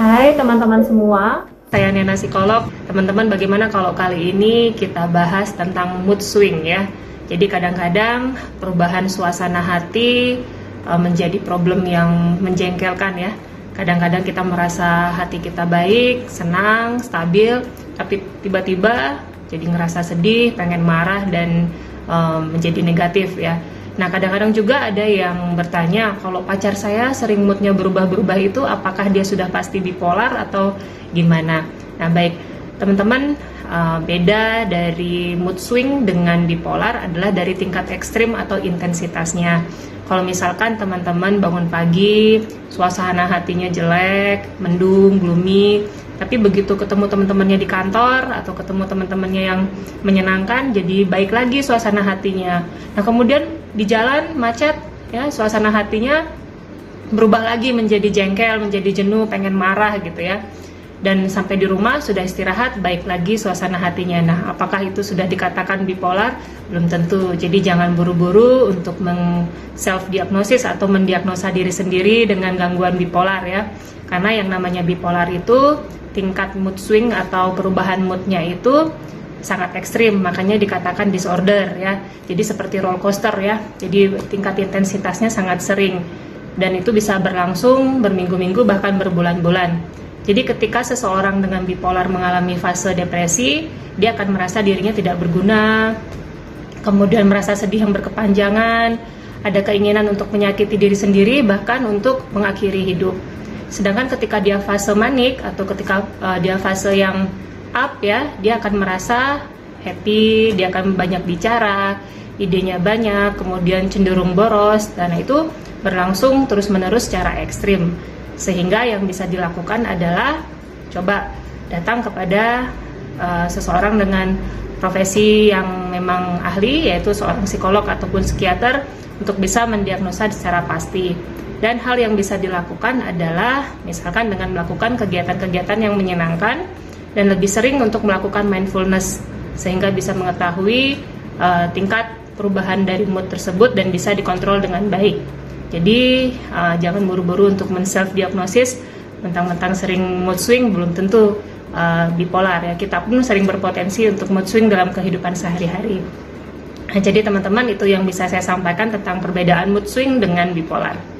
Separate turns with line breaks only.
Hai teman-teman semua,
Saya Nena Psikolog. Teman-teman, bagaimana kalau kali ini kita bahas tentang mood swing ya? Jadi kadang-kadang perubahan suasana hati uh, menjadi problem yang menjengkelkan ya. Kadang-kadang kita merasa hati kita baik, senang, stabil, tapi tiba-tiba jadi ngerasa sedih, pengen marah dan um, menjadi negatif ya. Nah, kadang-kadang juga ada yang bertanya, kalau pacar saya sering moodnya berubah-berubah itu, apakah dia sudah pasti bipolar atau gimana? Nah, baik, teman-teman, uh, beda dari mood swing dengan bipolar adalah dari tingkat ekstrim atau intensitasnya. Kalau misalkan teman-teman bangun pagi, suasana hatinya jelek, mendung, gloomy, tapi begitu ketemu teman-temannya di kantor atau ketemu teman-temannya yang menyenangkan jadi baik lagi suasana hatinya. Nah kemudian di jalan macet ya suasana hatinya berubah lagi menjadi jengkel menjadi jenuh pengen marah gitu ya. Dan sampai di rumah sudah istirahat baik lagi suasana hatinya. Nah apakah itu sudah dikatakan bipolar? Belum tentu. Jadi jangan buru-buru untuk self diagnosis atau mendiagnosa diri sendiri dengan gangguan bipolar ya. Karena yang namanya bipolar itu tingkat mood swing atau perubahan moodnya itu sangat ekstrim makanya dikatakan disorder ya. Jadi seperti roller coaster ya. Jadi tingkat intensitasnya sangat sering. Dan itu bisa berlangsung berminggu-minggu bahkan berbulan-bulan. Jadi ketika seseorang dengan bipolar mengalami fase depresi dia akan merasa dirinya tidak berguna kemudian merasa sedih yang berkepanjangan ada keinginan untuk menyakiti diri sendiri bahkan untuk mengakhiri hidup Sedangkan ketika dia fase manik atau ketika uh, dia fase yang up ya, dia akan merasa happy, dia akan banyak bicara, idenya banyak, kemudian cenderung boros, dan itu berlangsung terus-menerus secara ekstrim. Sehingga yang bisa dilakukan adalah coba datang kepada uh, seseorang dengan profesi yang memang ahli, yaitu seorang psikolog ataupun psikiater, untuk bisa mendiagnosa secara pasti. Dan hal yang bisa dilakukan adalah misalkan dengan melakukan kegiatan-kegiatan yang menyenangkan dan lebih sering untuk melakukan mindfulness sehingga bisa mengetahui uh, tingkat perubahan dari mood tersebut dan bisa dikontrol dengan baik. Jadi uh, jangan buru-buru untuk men-self diagnosis mentang-mentang sering mood swing belum tentu uh, bipolar ya. Kita pun sering berpotensi untuk mood swing dalam kehidupan sehari-hari. Nah, jadi teman-teman itu yang bisa saya sampaikan tentang perbedaan mood swing dengan bipolar.